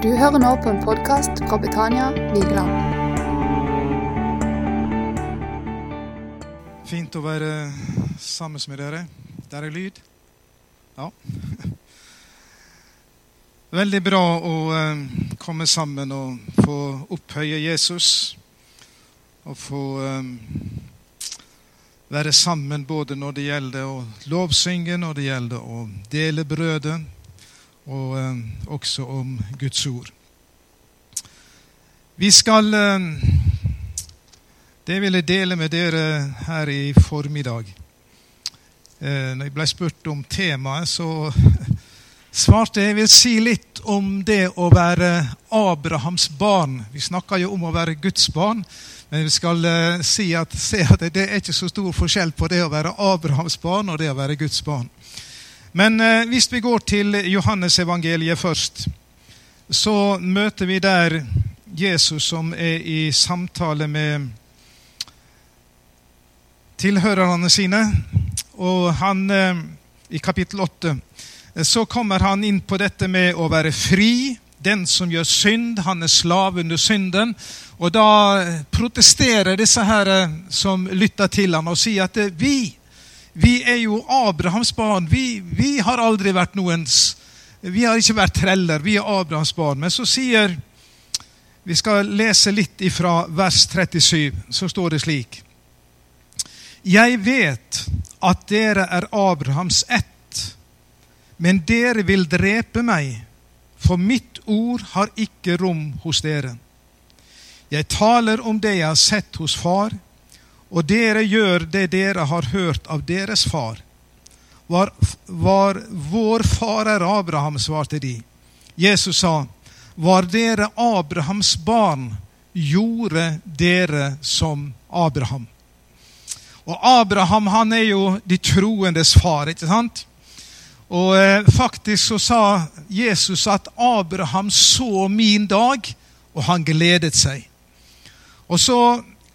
Du hører nå på en podkast fra Betania Vigeland. Fint å være sammen med dere. Der er lyd. Ja. Veldig bra å eh, komme sammen og få opphøye Jesus. Og få eh, være sammen både når det gjelder å lovsynge, når det gjelder å dele brødet og eh, også om Guds ord. Vi skal eh, Det vil jeg dele med dere her i formiddag. Eh, når jeg ble spurt om temaet, så svarte jeg vil si litt om det å være Abrahams barn. Vi snakker jo om å være Guds barn. Men vi skal uh, si at, se at det er ikke så stor forskjell på det å være Abrahams barn og det å være Guds barn. Men eh, hvis vi går til Johannesevangeliet først, så møter vi der Jesus som er i samtale med tilhørerne sine. Og han, eh, i kapittel 8 eh, så kommer han inn på dette med å være fri. Den som gjør synd, han er slave under synden. Og da protesterer disse her eh, som lytter til ham, og sier at eh, vi vi er jo Abrahams barn. Vi, vi, har aldri vært noens Vi har ikke vært treller. Vi er Abrahams barn. Men så sier Vi skal lese litt ifra vers 37. Så står det slik. Jeg vet at dere er Abrahams ett, men dere vil drepe meg, for mitt ord har ikke rom hos dere. Jeg taler om det jeg har sett hos far og dere gjør det dere har hørt av deres far. Var, var vår far er Abraham, svarte de. Jesus sa, var dere Abrahams barn, gjorde dere som Abraham. Og Abraham han er jo de troendes far, ikke sant? Og eh, faktisk så sa Jesus at Abraham så min dag, og han gledet seg. Og så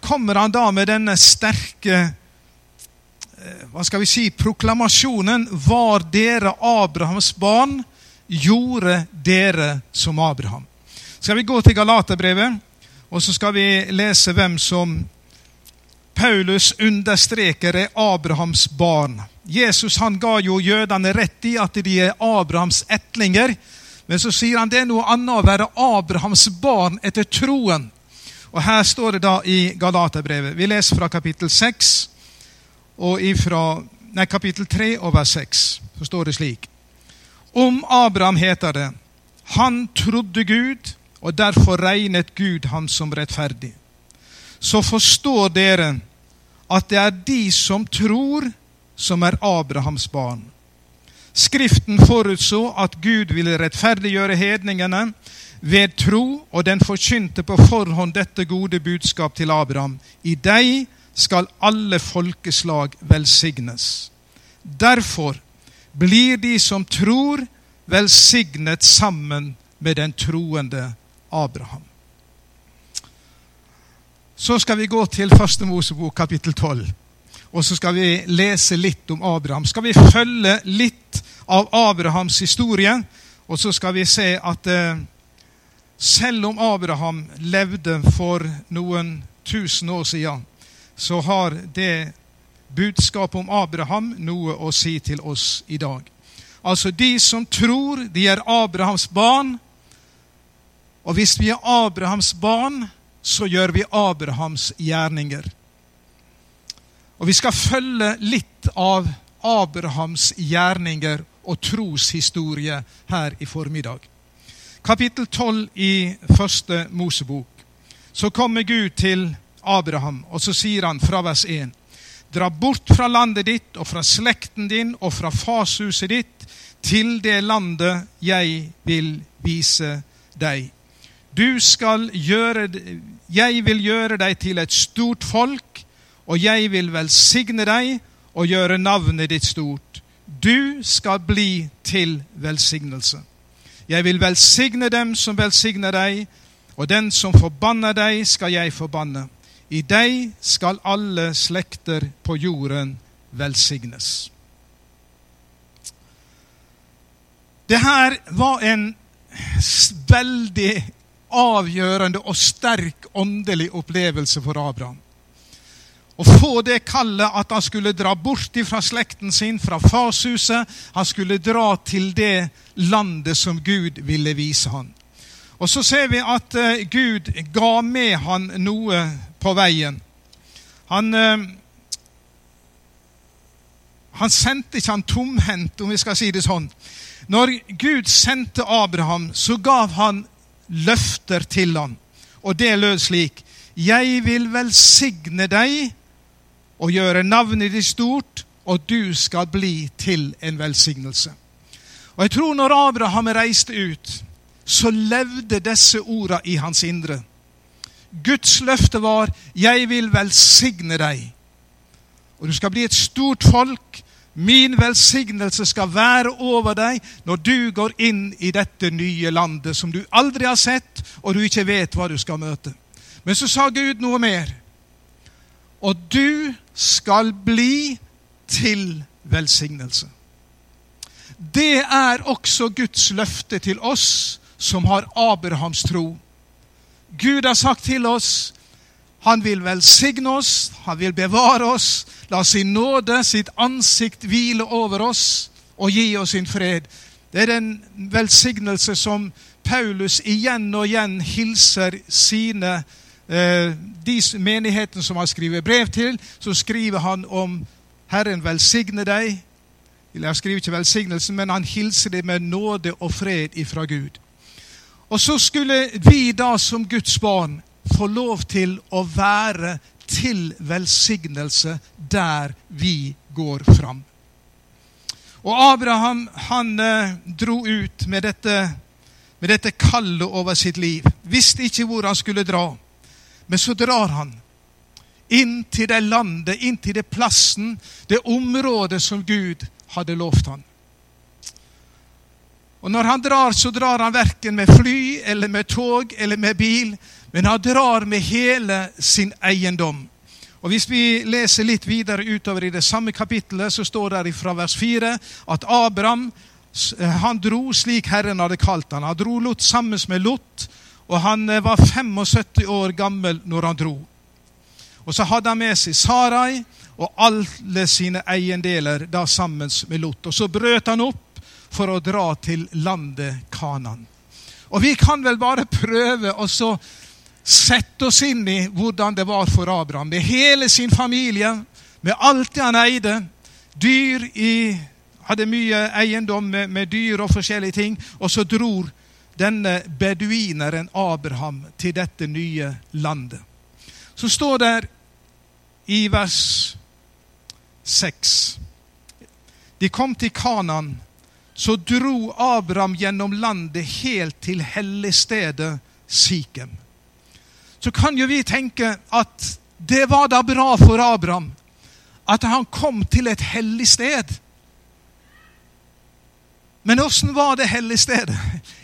kommer han da med denne sterke eh, hva skal vi si, proklamasjonen Var dere Abrahams barn, gjorde dere som Abraham. Skal vi gå til Galaterbrevet, og så skal vi lese hvem som Paulus understreker er Abrahams barn. Jesus han ga jo jødene rett i at de er Abrahams etlinger. Men så sier han det er noe annet å være Abrahams barn etter troen. Og Her står det da i Galaterbrevet Vi leser fra kapittel 6 og ifra, nei, kapittel 3 og vers 6. Så står det slik. Om Abraham heter det han trodde Gud, og derfor regnet Gud ham som rettferdig. Så forstår dere at det er de som tror, som er Abrahams barn. Skriften forutså at Gud ville rettferdiggjøre hedningene ved tro, og den forkynte på forhånd dette gode budskap til Abraham. I deg skal alle folkeslag velsignes. Derfor blir de som tror, velsignet sammen med den troende Abraham. Så skal vi gå til Første Mosebok kapittel 12. Og så skal vi lese litt om Abraham. Skal vi følge litt av Abrahams historie, og så skal vi se at eh, selv om Abraham levde for noen tusen år siden, så har det budskapet om Abraham noe å si til oss i dag. Altså, de som tror de er Abrahams barn, og hvis vi er Abrahams barn, så gjør vi Abrahams gjerninger. Og vi skal følge litt av Abrahams gjerninger og troshistorie her i formiddag kapittel 12 i første Mosebok, så kommer Gud til Abraham, og så sier han fra vers 1.: Dra bort fra landet ditt og fra slekten din og fra farshuset ditt til det landet jeg vil vise deg. Du skal gjøre, jeg vil gjøre deg til et stort folk, og jeg vil velsigne deg og gjøre navnet ditt stort. Du skal bli til velsignelse. Jeg vil velsigne dem som velsigner deg, og den som forbanner deg, skal jeg forbanne. I deg skal alle slekter på jorden velsignes. Det her var en veldig avgjørende og sterk åndelig opplevelse for Abraham. Å få det kallet at han skulle dra bort fra slekten sin, fra farshuset. Han skulle dra til det landet som Gud ville vise han. Og så ser vi at eh, Gud ga med han noe på veien. Han, eh, han sendte ikke han tomhendt, om vi skal si det sånn. Når Gud sendte Abraham, så gav han løfter til han. Og det lød slik.: Jeg vil velsigne deg og gjøre navnet ditt stort, og du skal bli til en velsignelse. Og jeg tror når Abraham reiste ut, så levde disse orda i hans indre. Guds løfte var 'Jeg vil velsigne deg', og du skal bli et stort folk. Min velsignelse skal være over deg når du går inn i dette nye landet som du aldri har sett, og du ikke vet hva du skal møte. Men så sa Gud noe mer. Og du skal bli til velsignelse. Det er også Guds løfte til oss som har Abrahams tro. Gud har sagt til oss han vil velsigne oss, han vil bevare oss, la sin nåde, sitt ansikt hvile over oss og gi oss sin fred. Det er den velsignelse som Paulus igjen og igjen hilser sine eh, de menighetene som han skriver brev til. Så skriver han om Herren velsigne deg. Eller han skriver ikke velsignelsen, men han hilser dem med nåde og fred ifra Gud. Og så skulle vi da som Guds barn få lov til å være til velsignelse der vi går fram. Og Abraham han eh, dro ut med dette, med dette kallet over sitt liv. Visste ikke hvor han skulle dra. Men så drar han inn til det landet, inn til det plassen, det området som Gud hadde lovt han. Og når han drar, så drar han verken med fly eller med tog eller med bil, men han drar med hele sin eiendom. Og Hvis vi leser litt videre utover i det samme kapittelet, så står det fra vers 4 at Abraham han dro slik Herren hadde kalt han. Han dro Lot sammen med Lot, og han eh, var 75 år gammel når han dro. Og så hadde han med seg Sarai og alle sine eiendeler da sammen med Lot. Og så brøt han opp for å dra til landet Kanan. Og vi kan vel bare prøve å så sette oss inn i hvordan det var for Abraham. Med hele sin familie, med alt det han eide. Dyr i Hadde mye eiendom med, med dyr og forskjellige ting. Og så dror denne beduineren Abraham til dette nye landet. Så står det i vers 6 De kom til Kanan. Så dro Abraham gjennom landet helt til helligstedet Sikhem. Så kan jo vi tenke at det var da bra for Abraham at han kom til et hellig sted. Men åssen var det hellige stedet?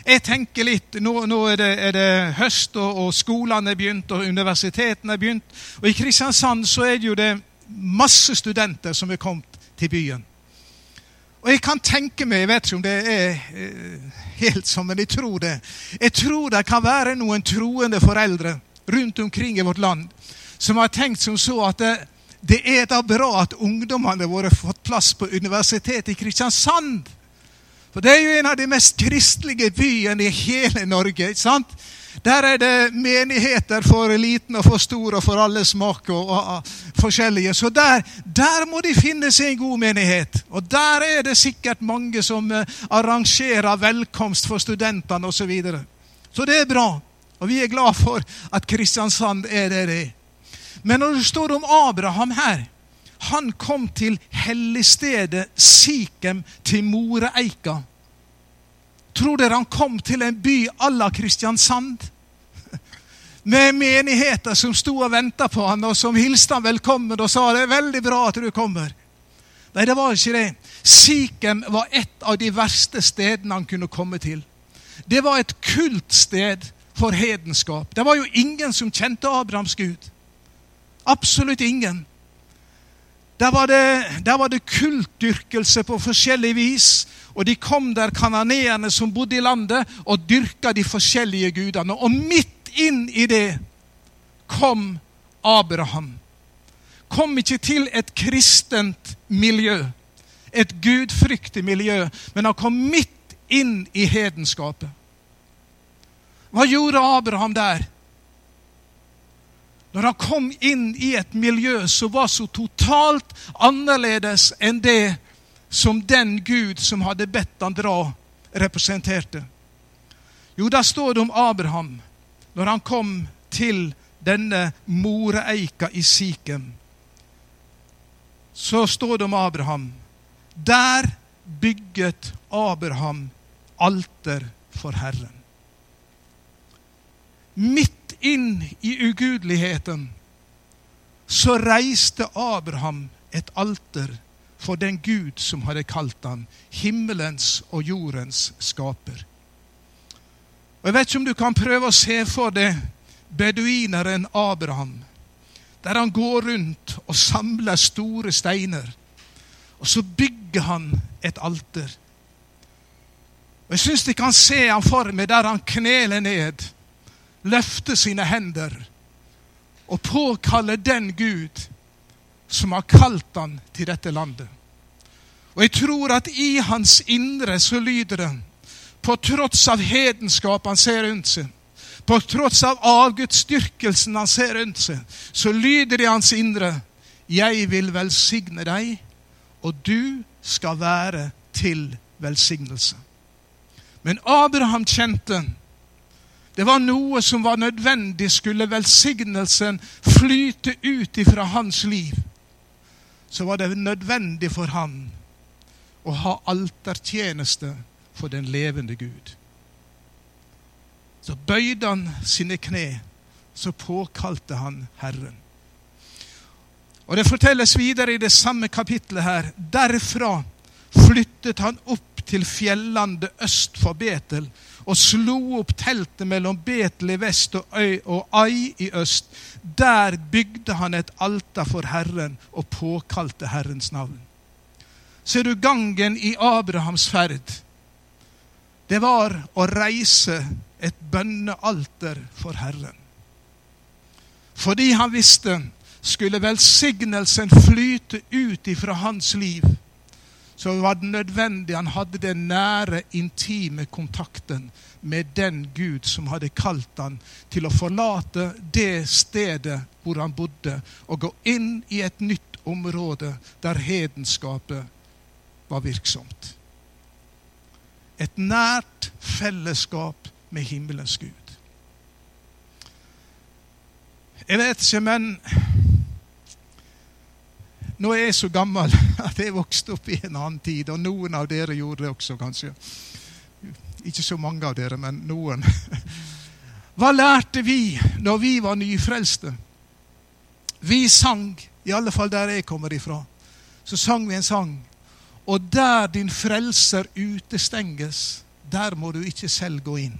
Jeg tenker litt, Nå, nå er, det, er, det, høst, og, og skolene er begynt, og universitetene er begynt. Og i Kristiansand så er det jo det masse studenter som er kommet til byen. Og jeg kan tenke meg, jeg vet ikke om det er eh, helt sånn, men jeg tror det. Jeg tror det kan være noen troende foreldre rundt omkring i vårt land som har tenkt som så at det, det er da bra at ungdommene våre har fått plass på universitetet i Kristiansand. For det er jo en av de mest kristelige byene i hele Norge. ikke sant? Der er det menigheter for liten og for stor og for alle smak og, og, og forskjellige. Så der, der, må de finne seg en god menighet. Og der er det sikkert mange som uh, arrangerer velkomst for studentene osv. Så, videre. så det er bra. Og vi er glad for at Kristiansand er det det er. Men når det står om Abraham her Han kom til helligstedet Sikhem til Moreeika. Tror dere han kom til en by à la Kristiansand? Med menigheter som sto og venta på han, og som hilste han velkommen og sa det er veldig bra at du kommer. Nei, det var ikke det. Sikhem var et av de verste stedene han kunne komme til. Det var et kultsted for hedenskap. Det var jo ingen som kjente Abrahams Gud. Absolutt ingen. Der var, det, der var det kultdyrkelse på forskjellig vis. Og de kom der kananeerne som bodde i landet, og dyrka de forskjellige gudene. Og midt inn i det kom Abraham. Kom ikke til et kristent miljø, et gudfryktig miljø, men han kom midt inn i hedenskapet. Hva gjorde Abraham der? Når han kom inn i et miljø som var så totalt annerledes enn det som den Gud som hadde bedt han dra, representerte. Jo, da står det om Abraham når han kom til denne moreeika i Sikhem. Så står det om Abraham. Der bygget Abraham alter for Herren. Midt inn i ugudeligheten så reiste Abraham et alter for den Gud som hadde kalt han himmelens og jordens skaper. Og Jeg vet ikke om du kan prøve å se for deg beduineren Abraham, der han går rundt og samler store steiner. Og så bygger han et alter. Og Jeg syns de kan se han for meg der han kneler ned, løfter sine hender og påkaller den Gud som har kalt han til dette landet. Og jeg tror at i hans indre så lyder det, på tross av hedenskap han ser rundt seg, på tross av avgudsdyrkelsen han ser rundt seg, så lyder det i hans indre Jeg vil velsigne deg, og du skal være til velsignelse. Men Abraham kjente det var noe som var nødvendig, skulle velsignelsen flyte ut ifra hans liv så var det nødvendig for han å ha altertjeneste for den levende Gud. Så bøyde han sine kne, så påkalte han Herren. Og Det fortelles videre i det samme kapitlet her. Derfra flyttet han opp til fjellandet øst for Betel og slo opp teltet mellom Betel i vest og, Øy og Ai i øst. Der bygde han et alter for Herren og påkalte Herrens navn. Ser du gangen i Abrahams ferd? Det var å reise et bønnealter for Herren. Fordi han visste skulle velsignelsen flyte ut ifra hans liv så var det nødvendig han hadde den nære, intime kontakten med den Gud som hadde kalt han til å forlate det stedet hvor han bodde, og gå inn i et nytt område der hedenskapet var virksomt. Et nært fellesskap med himmelens Gud. Jeg vet ikke, men nå er jeg så gammel at jeg vokste opp i en annen tid, og noen av dere gjorde det også, kanskje. Ikke så mange av dere, men noen. Hva lærte vi når vi var nyfrelste? Vi sang, i alle fall der jeg kommer ifra, så sang vi en sang. Og der din frelser utestenges, der må du ikke selv gå inn.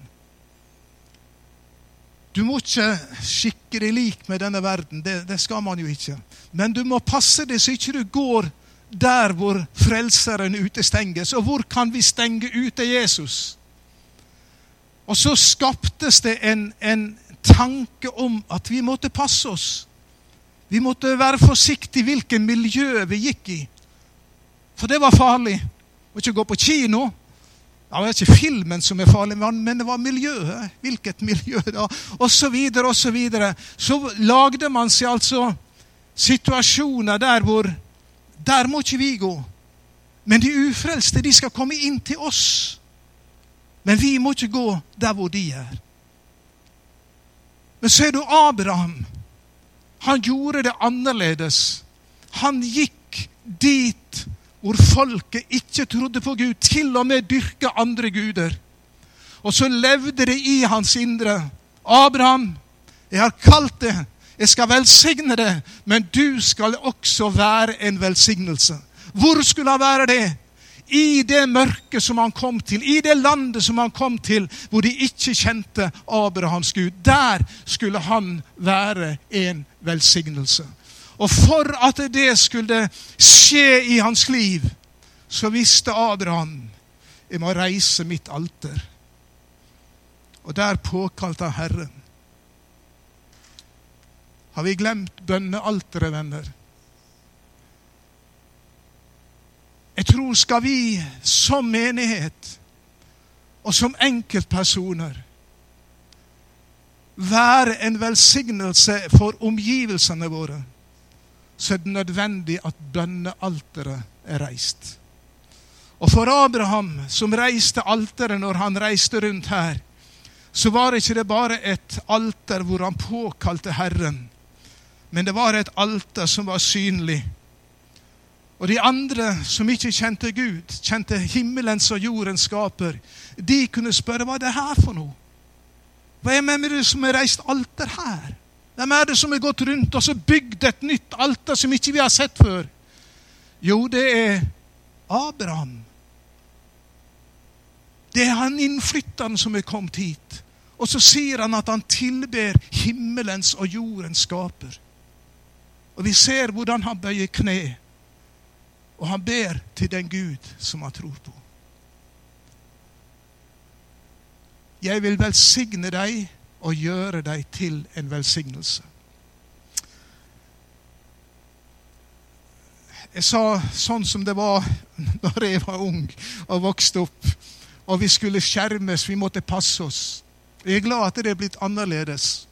Du må ikke skikke deg lik med denne verden. Det, det, skal man jo ikke. Men du må passe deg så ikke du går der hvor Frelseren utestenges. Og hvor kan vi stenge ute Jesus? Og så skaptes det en, en tanke om at vi måtte passe oss. Vi måtte være forsiktige hvilken miljø vi gikk i. For det var farlig. Å ikke gå på kino. Det var ikke filmen som er farlig, men det var miljøet. Hvilket miljø, da? Og så videre og så videre. Så lagde man seg altså situasjoner der hvor Der må ikke vi gå. Men de ufrelste, de skal komme inn til oss. Men vi må ikke gå der hvor de er. Men ser du Abraham. Han gjorde det annerledes. Han gikk dit hvor folket ikke trodde på Gud, til og med dyrka andre guder. Og så levde det i hans indre. Abraham, jeg har kalt det, jeg skal velsigne det, men du skal også være en velsignelse. Hvor skulle han være det? I det mørket som han kom til, i det landet som han kom til, hvor de ikke kjente Abrahams Gud. Der skulle han være en velsignelse. Og for at det skulle skje i hans liv, så visste Abraham jeg må reise mitt alter. Og der påkalte Herren. Har vi glemt bønnealteret, venner? Jeg tror skal vi som menighet og som enkeltpersoner være en velsignelse for omgivelsene våre, så er det nødvendig at bønnealteret er reist. Og for Abraham, som reiste alteret når han reiste rundt her, så var det ikke bare et alter hvor han påkalte Herren, men det var et alter som var synlig. Og de andre som ikke kjente Gud, kjente himmelens og jordens skaper, de kunne spørre hva er det her for noe? Hva er det som har reist alter her? Hvem er det som har gått rundt og så bygd et nytt alter som ikke vi har sett før? Jo, det er Abraham. Det er han innflytteren som er kommet hit. Og så sier han at han tilber himmelens og jordens skaper. Og vi ser hvordan han bøyer kne, og han ber til den Gud som han tror på. Jeg vil velsigne deg og gjøre deg til en velsignelse. Jeg sa sånn som det var da jeg var ung og vokste opp, og vi skulle skjermes, vi måtte passe oss. Jeg er glad at det er blitt annerledes.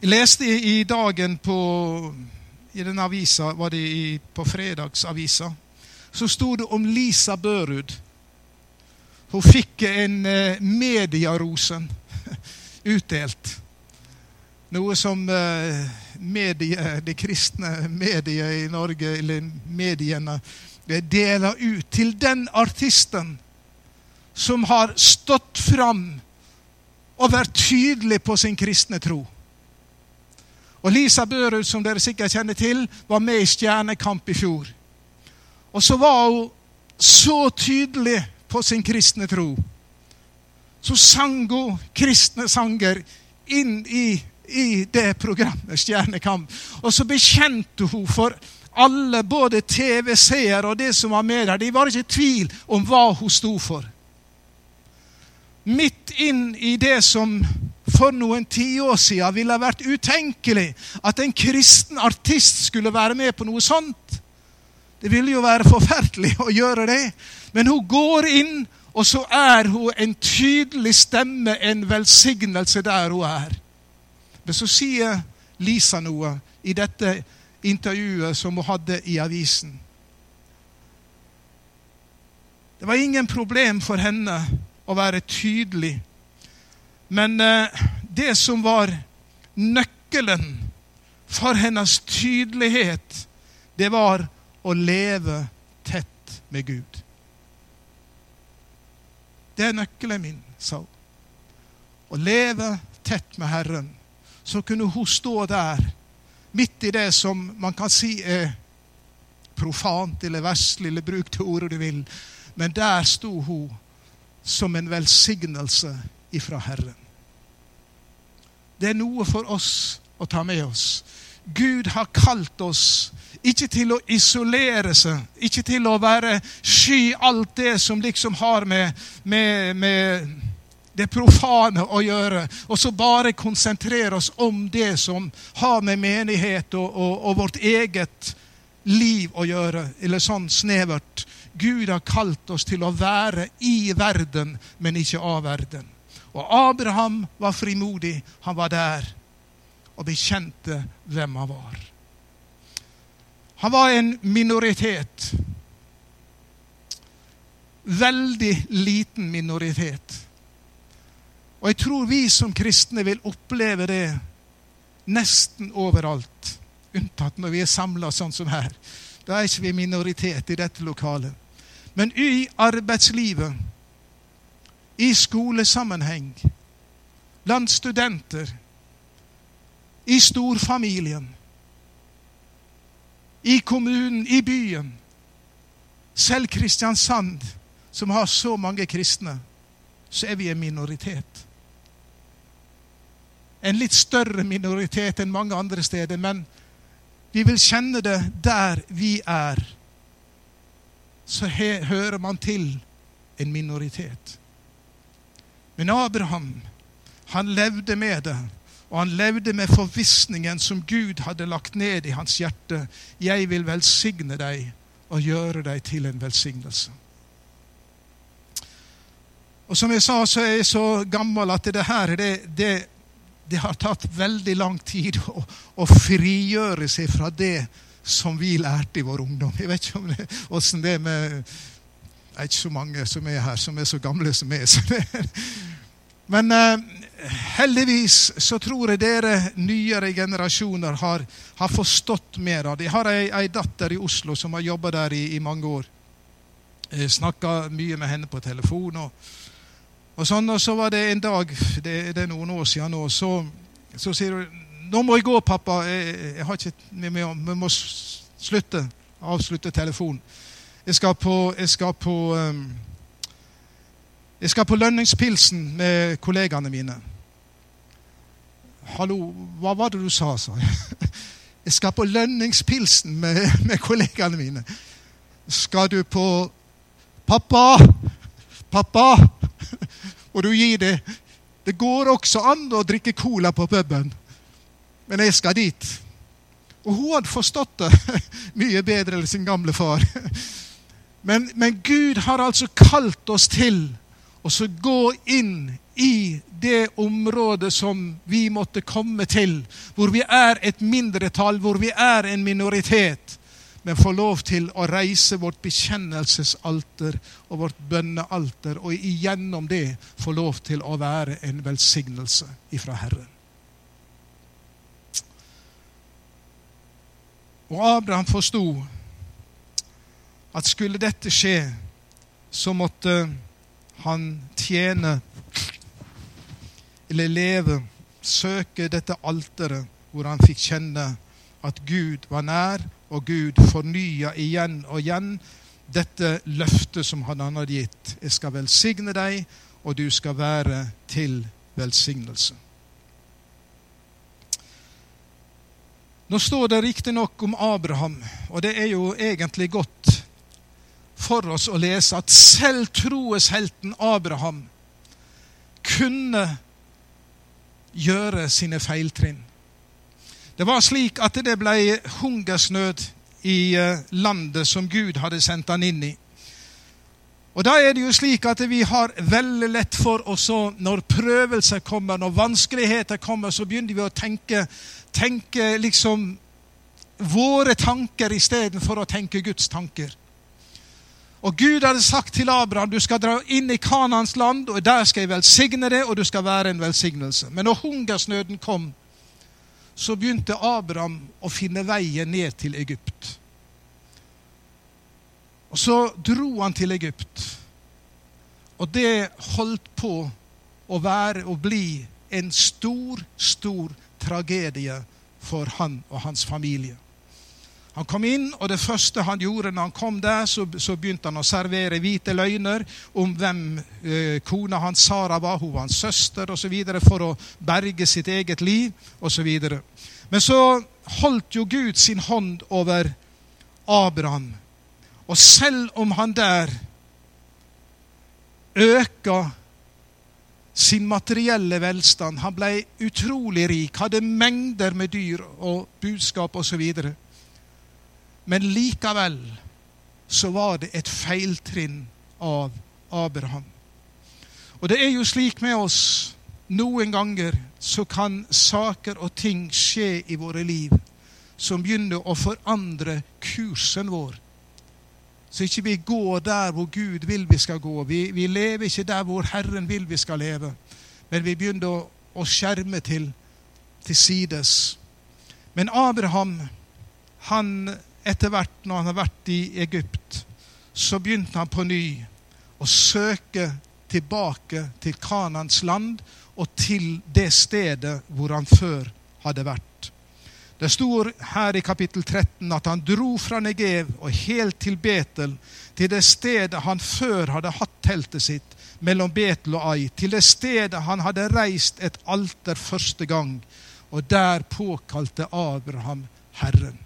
Jeg leste i dagen på i den avisa, var det i, på fredagsavisa, så sto det om Lisa Børud. Hun fikk en eh, Mediarosen utdelt. Noe som eh, medie, de kristne medier i Norge, eller mediene, deler ut til den artisten som har stått fram og vært tydelig på sin kristne tro. Og Lisa Børud, som dere sikkert kjenner til, var med i Stjernekamp i fjor. Og så var hun så tydelig på sin kristne tro. Så sang hun kristne sanger inn i, i det programmet, Stjernekamp. Og så bekjente hun for alle, både TV-seere og det som var med der. De var ikke i tvil om hva hun sto for. Midt inn i det som for noen tiår siden ville vært utenkelig at en kristen artist skulle være med på noe sånt. Det ville jo være forferdelig å gjøre det. Men hun går inn, og så er hun en tydelig stemme, en velsignelse der hun er. Men så sier Lisa noe i dette intervjuet som hun hadde i avisen. Det var ingen problem for henne å være tydelig. Men eh, det som var nøkkelen for hennes tydelighet, det var å leve tett med Gud. Det er nøkkelen min, sa hun. Å leve tett med Herren. Så kunne hun stå der, midt i det som man kan si er profant eller verslig, eller bruk det ordet du vil. Men der sto hun som en velsignelse ifra Herren. Det er noe for oss å ta med oss. Gud har kalt oss ikke til å isolere seg, ikke til å være sky alt det som liksom har med, med, med det profane å gjøre, og så bare konsentrere oss om det som har med menighet og, og, og vårt eget liv å gjøre, eller sånn snevert. Gud har kalt oss til å være i verden, men ikke av verden. Og Abraham var frimodig. Han var der og bekjente hvem han var. Han var en minoritet. Veldig liten minoritet. Og jeg tror vi som kristne vil oppleve det nesten overalt. Unntatt når vi er samla sånn som her. Da er ikke vi minoritet i dette lokalet. Men i arbeidslivet, i skolesammenheng, blant studenter, i storfamilien, i kommunen, i byen, selv Kristiansand, som har så mange kristne, så er vi en minoritet. En litt større minoritet enn mange andre steder, men vi vil kjenne det der vi er så hører man til en minoritet. Men Abraham, han levde med det. Og han levde med forvissningen som Gud hadde lagt ned i hans hjerte. Jeg vil velsigne deg og gjøre deg til en velsignelse. Og som jeg sa, så er jeg så gammel at det her det, det, det har tatt veldig lang tid å, å, frigjøre seg fra det som vi lærte i vår ungdom. Jeg vet ikke om det, hvordan det er med Det er ikke så mange som er her, som er så gamle som meg. Men eh, heldigvis så tror jeg dere nyere generasjoner har, har forstått mer av det. Jeg har ei, ei, datter i Oslo som har jobba der i, i, mange år. Jeg snakka mye med henne på telefon. Og, og, sånn, og så var det en dag, det, det er noen år siden nå, så, så sier hun nå må jeg gå, pappa. Jeg, jeg har ikke Vi må slutte. Avslutte telefonen. Jeg skal på, jeg skal på um, jeg skal på lønningspilsen med kollegaene mine. Hallo, hva var det du sa, sa jeg. Jeg skal på lønningspilsen med, med kollegaene mine. Skal du på Pappa! Pappa! Og du gir det. Det går også an å drikke cola på puben, men jeg skal dit. Og hun hadde forstått det mye bedre enn sin gamle far. Men, men Gud har altså kalt oss til og så gå inn i det området som vi måtte komme til, hvor vi er et mindretall, hvor vi er en minoritet, men få lov til å reise vårt bekjennelsesalter og vårt bønnealter, og igjennom det få lov til å være en velsignelse ifra Herren. Og Abraham forsto at skulle dette skje, så måtte han tjener eller lever, søker dette alteret hvor han fikk kjenne at Gud var nær, og Gud fornya igjen og igjen dette løftet som han hadde gitt. Jeg skal velsigne deg, og du skal være til velsignelse. Nå står det riktignok om Abraham, og det er jo egentlig godt for oss å lese at selv troeshelten Abraham kunne gjøre sine feiltrinn. Det var slik at det ble hungersnød i eh, landet som Gud hadde sendt han inn i. Og da er det jo slik at vi har veldig lett for oss når prøvelser kommer, når vanskeligheter kommer, så begynner vi å tenke, tenke liksom våre tanker istedenfor å tenke Guds tanker. Og Gud hadde sagt til Abraham du skal dra inn i Kanans land, og der skal jeg velsigne deg, og du skal være en velsignelse. Men når hungersnøden kom, så begynte Abraham å finne veien ned til Egypt. Og så dro han til Egypt. Og det holdt på å være og bli en stor, stor tragedie for han og hans familie. Han kom inn, og det første han gjorde når han kom der, så, så begynte han å servere hvite løgner om hvem eh, kona hans Sara var. Hun var hans søster osv. for å berge sitt eget liv osv. Men så holdt jo Gud sin hånd over Abraham. Og selv om han der øka sin materielle velstand Han ble utrolig rik, hadde mengder med dyr og budskap osv. Men likevel så var det et feiltrinn av Abraham. Og det er jo slik med oss noen ganger så kan saker og ting skje i våre liv som begynner å forandre kursen vår. Så ikke vi går der hvor Gud vil vi skal gå. Vi, vi lever ikke der hvor Herren vil vi skal leve. Men vi begynner å, å skjerme til, til sides. Men Abraham, han etter hvert når han har vært i Egypt, så begynte han på ny å søke tilbake til Kanans land og til det stedet hvor han før hadde vært. Det står her i kapittel 13 at han dro fra Negev og helt til Betel, til det stedet han før hadde hatt teltet sitt, mellom Betel og Ai, til det stedet han hadde reist et alter første gang, og der påkalte Abraham Herren.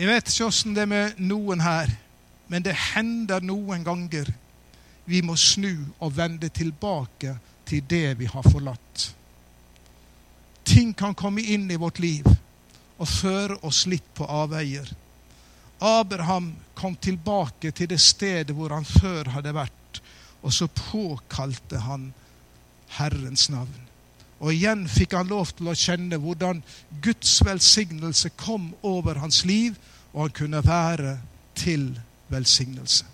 Jeg vet ikke åssen det er med noen her, Men det hender noen ganger vi må snu og vende tilbake til det vi har forlatt. Ting kan komme inn i vårt liv og føre oss litt på avveier. Abraham kom tilbake til det stedet hvor han før hadde vært, og så påkalte han Herrens navn. Og igjen fikk han lov til å kjenne hvordan Guds velsignelse kom over hans liv, og han kunne være til velsignelse.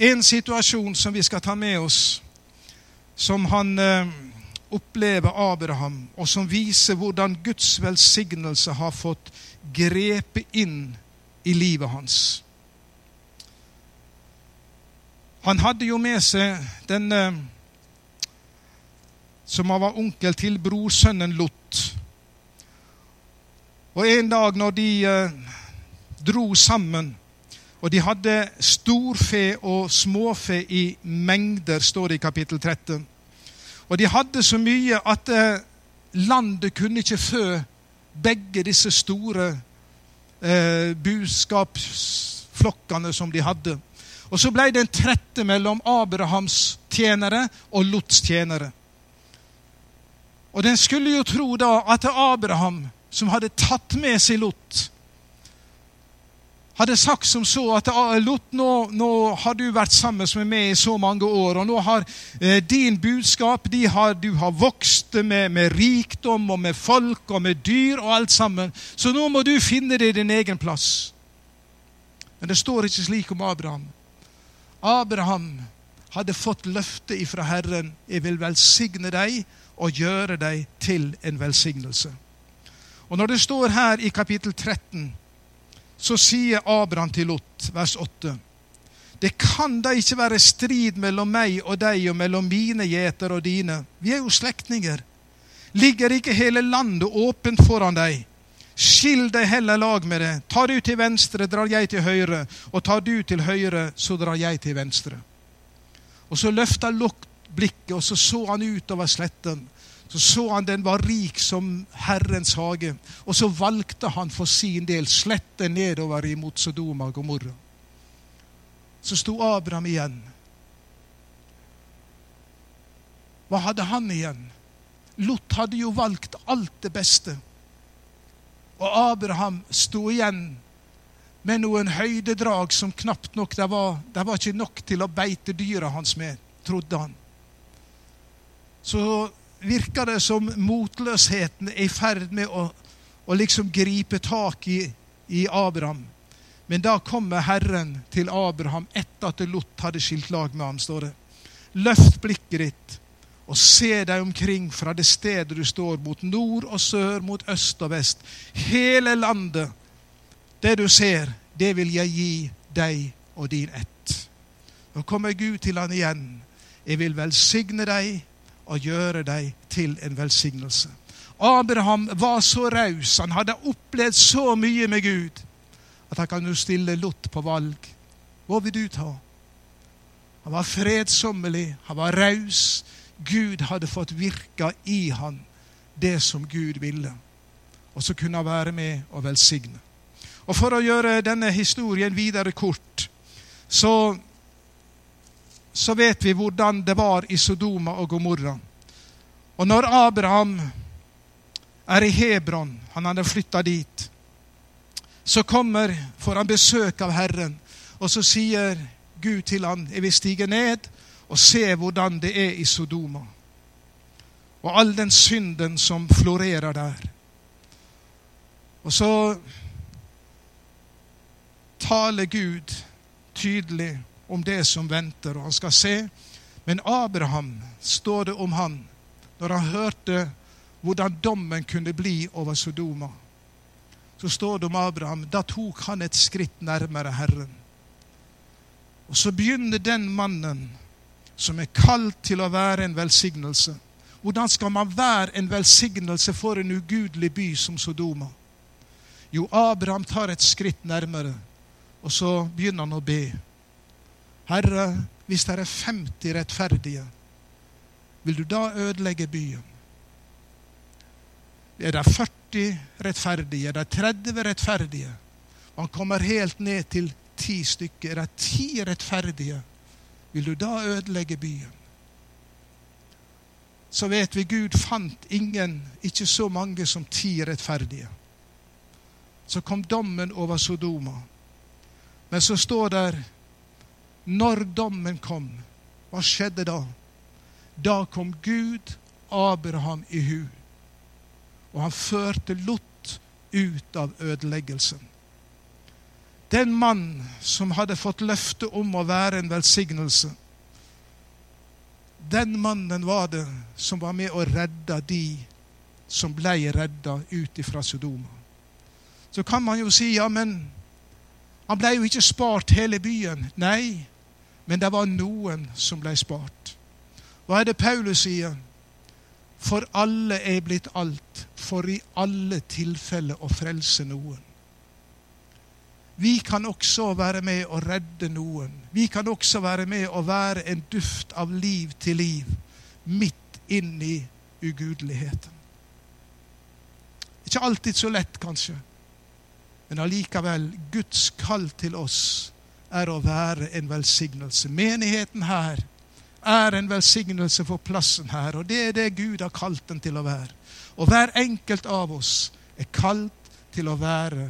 En situasjon som vi skal ta med oss, som han eh, opplever Abraham, og som viser hvordan Guds velsignelse har fått grepe inn i livet hans. Han hadde jo med seg denne som han var onkel til brorsønnen Lot. Og en dag når de eh, dro sammen og de hadde storfe og småfe i mengder, står det i kapittel 13. Og de hadde så mye at eh, landet kunne ikke fø begge disse store eh, buskapsflokkene som de hadde. Og så ble det en trette mellom Abrahams tjenere og Lots tjenere. Og den skulle jo tro da at Abraham, som hadde tatt med seg Lot, hadde sagt som så at ah, Lot, nå, nå, har du vært sammen med meg i så mange år, og nå har eh, din budskap de har, Du har vokst med, med, rikdom og med folk og med dyr og alt sammen, så nå må du finne deg din egen plass. Men det står ikke slik om Abraham. Abraham hadde fått løftet ifra Herren 'Jeg vil velsigne deg og gjøre deg til en velsignelse'. Og Når det står her i kapittel 13 så sier Abraham til Lot, vers 8.: Det kan da ikke være strid mellom meg og deg og mellom mine gjeter og dine. Vi er jo slektninger. Ligger ikke hele landet åpent foran deg? Skill deg heller lag med det. Tar du til venstre, drar jeg til høyre. Og tar du til høyre, så drar jeg til venstre. Og så løfta Lot blikket, og så så han utover sletten så så han den var rik som Herrens hage, og så valgte han for sin del sletten nedover imot Sodoma og Gomorra. Så sto Abraham igjen. Hva hadde han igjen? Lot hadde jo valgt alt det beste. Og Abraham sto igjen med noen høydedrag som knapt nok Det var, det var ikke nok til å beite dyra hans med, trodde han. Så virker det som motløsheten er i ferd med å, å liksom gripe tak i, i, Abraham. Men da kommer Herren til Abraham etter at Lot hadde skilt lag med ham. står det. Løft blikket ditt og se deg omkring fra det stedet du står, mot nord og sør, mot øst og vest. Hele landet, det du ser, det vil jeg gi deg og din ett. Nå kommer Gud til han igjen. Jeg vil velsigne deg og gjøre deg til en velsignelse. Abraham var så raus, han hadde opplevd så mye med Gud, at han kan jo stille Lot på valg. Hva vil du ta? Han var fredsommelig, han var raus. Gud hadde fått virka i han det som Gud ville. Og så kunne han være med og velsigne. Og For å gjøre denne historien videre kort, så så vet vi hvordan det var i Sodoma og Gomorra. Og når Abraham er i Hebron, han hadde flytta dit, så kommer, får han besøk av Herren, og så sier Gud til han, jeg vil stige ned og se hvordan det er i Sodoma. Og all den synden som florerer der. Og så taler Gud tydelig om det som venter, og han skal se. Men Abraham, står det om han, når han hørte hvordan dommen kunne bli over Sodoma, så står det om Abraham da tok han et skritt nærmere Herren. Og så begynner den mannen som er kalt til å være en velsignelse. Hvordan skal man være en velsignelse for en ugudelig by som Sodoma? Jo, Abraham tar et skritt nærmere, og så begynner han å be. Herre, hvis det er 50 rettferdige, vil du da ødelegge byen? Er det 40 rettferdige? Er det 30 rettferdige? Han kommer helt ned til ti stykker. Er det ti rettferdige? Vil du da ødelegge byen? Så vet vi Gud fant ingen, ikke så mange som ti rettferdige. Så kom dommen over Sodoma. Men så står det Når dommen kom, hva skjedde da? Da kom Gud Abraham i hu, og han førte Lot ut av ødeleggelsen. Den mann som hadde fått løfte om å være en velsignelse, den mannen var det som var med og redda de som ble redda ut ifra Sodoma. Så kan man jo si ja, men han ble jo ikke spart hele byen. Nei, men det var noen som ble spart. Hva er det Paulus sier? For alle er blitt alt, for i alle tilfeller å frelse noen. Vi kan også være med å redde noen. Vi kan også være med å være en duft av liv til liv midt inn i ugudeligheten. Ikke alltid så lett, kanskje, men allikevel Guds kall til oss er å være en velsignelse. Menigheten her er en velsignelse for plassen her, og det er det Gud har kalt den til å være. Og hver enkelt av oss er kalt til å være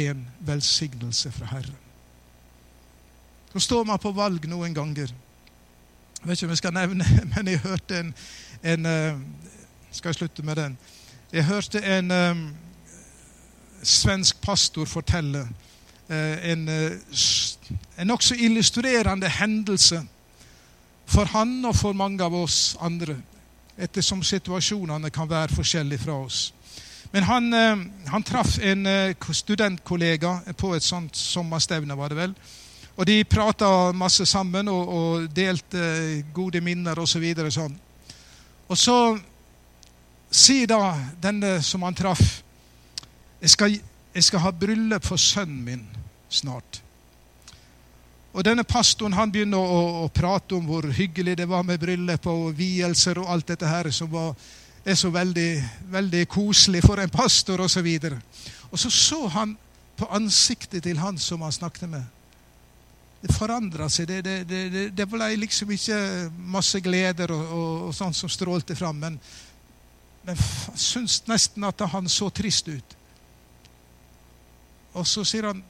en velsignelse fra Herren. Så står man på valg noen ganger. Jeg vet ikke om jeg skal nevne, men jeg hørte en, en eh, Skal jeg slutte med den? Jeg hørte en um, svensk pastor fortelle uh, en, uh, en nokså illustrerende hendelse for han og for mange av oss andre, ettersom situasjonene kan være forskjellige fra oss. Men han, eh, han traff en eh, studentkollega på et sånt sommerstevne, var det vel. Og de prata masse sammen og, og delte gode minner osv. Så videre, sånn. Og så sier da denne som han traff jeg skal, jeg skal ha bryllup for sønnen min snart. Og denne pastoren han begynner å, å, prate om hvor hyggelig det var med bryllup og vielser og alt dette her som var er så veldig, veldig koselig for en pastor osv. Og, og så så han på ansiktet til han som han snakket med. Det forandra seg. Det, det, det, det, ble liksom ikke masse gleder og, og, og sånt som strålte fram, men, men syntes nesten at han så trist ut. Og så sier han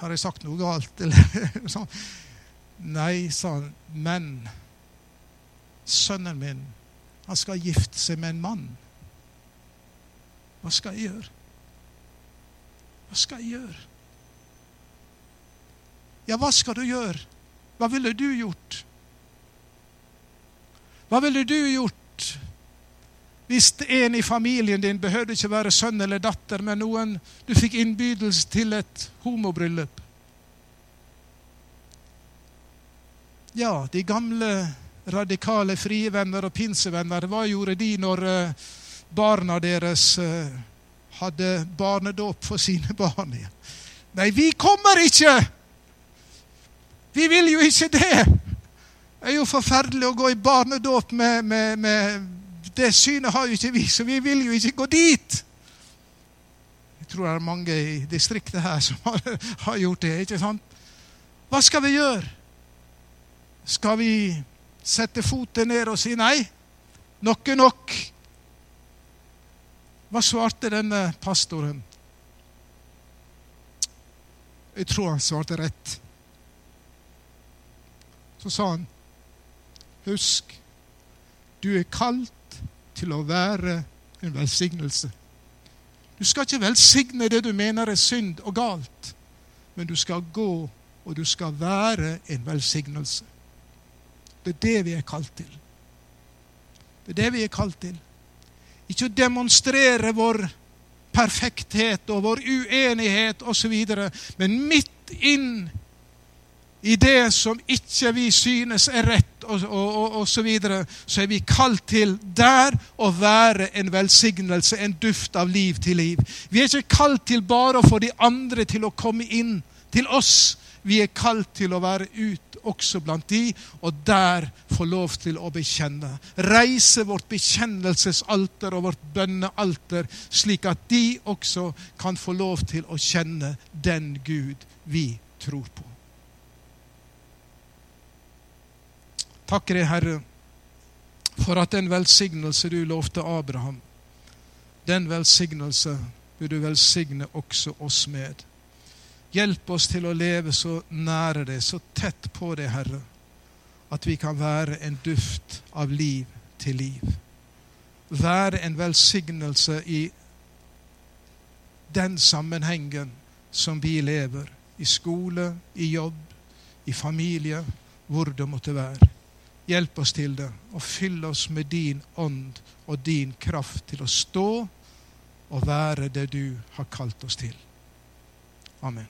Har jeg sagt noe galt? Eller sånn. Nei, sa han. Men sønnen min han skal gifte seg med en mann. Hva skal jeg gjøre? Hva skal jeg gjøre? Ja, hva skal du gjøre? Hva ville du gjort? Hva ville du gjort hvis en i familien din behøvde ikke være sønn eller datter, men noen du fikk innbydelse til et homobryllup? Ja, de gamle radikale frie venner og pinsevenner, hva gjorde de når eh, barna deres eh, hadde barnedåp for sine barn igjen? Nei, vi kommer ikke! Vi vil jo ikke det! Det er jo forferdelig å gå i barnedåp med, med, med Det synet har jo ikke vi, så vi vil jo ikke gå dit! Jeg tror det er mange i distriktet her som har, har gjort det. ikke sant? Hva skal vi gjøre? Skal vi sette foten ned og si nei. Nok er nok. Hva svarte denne pastoren? Jeg tror han svarte rett. Så sa han, husk, du er kalt til å være en velsignelse. Du skal ikke velsigne det du mener er synd og galt, men du skal gå, og du skal være en velsignelse. Det er det vi er kalt til. Det er det vi er kalt til. Ikke å demonstrere vår perfekthet og vår uenighet osv., men midt inn i det som ikke vi synes er rett, og, og, og, og så, videre, så er vi kalt til der å være en velsignelse, en duft av liv til liv. Vi er ikke kalt til bare å få de andre til å komme inn til oss, Vi er kalt til å være ut også blant de, og der få lov til å bekjenne. Reise vårt bekjennelsesalter og vårt bønnealter, slik at de også kan få lov til å kjenne den Gud vi tror på. Takker deg, Herre, for at den velsignelse du lovte Abraham, den velsignelse vil du velsigne også oss med. Hjelp oss til å leve så nære deg, så tett på deg, Herre, at vi kan være en duft av liv til liv. Være en velsignelse i den sammenhengen som vi lever. I skole, i jobb, i familie, hvor det måtte være. Hjelp oss til det, og fyll oss med din ånd og din kraft til å stå og være det du har kalt oss til. Amen.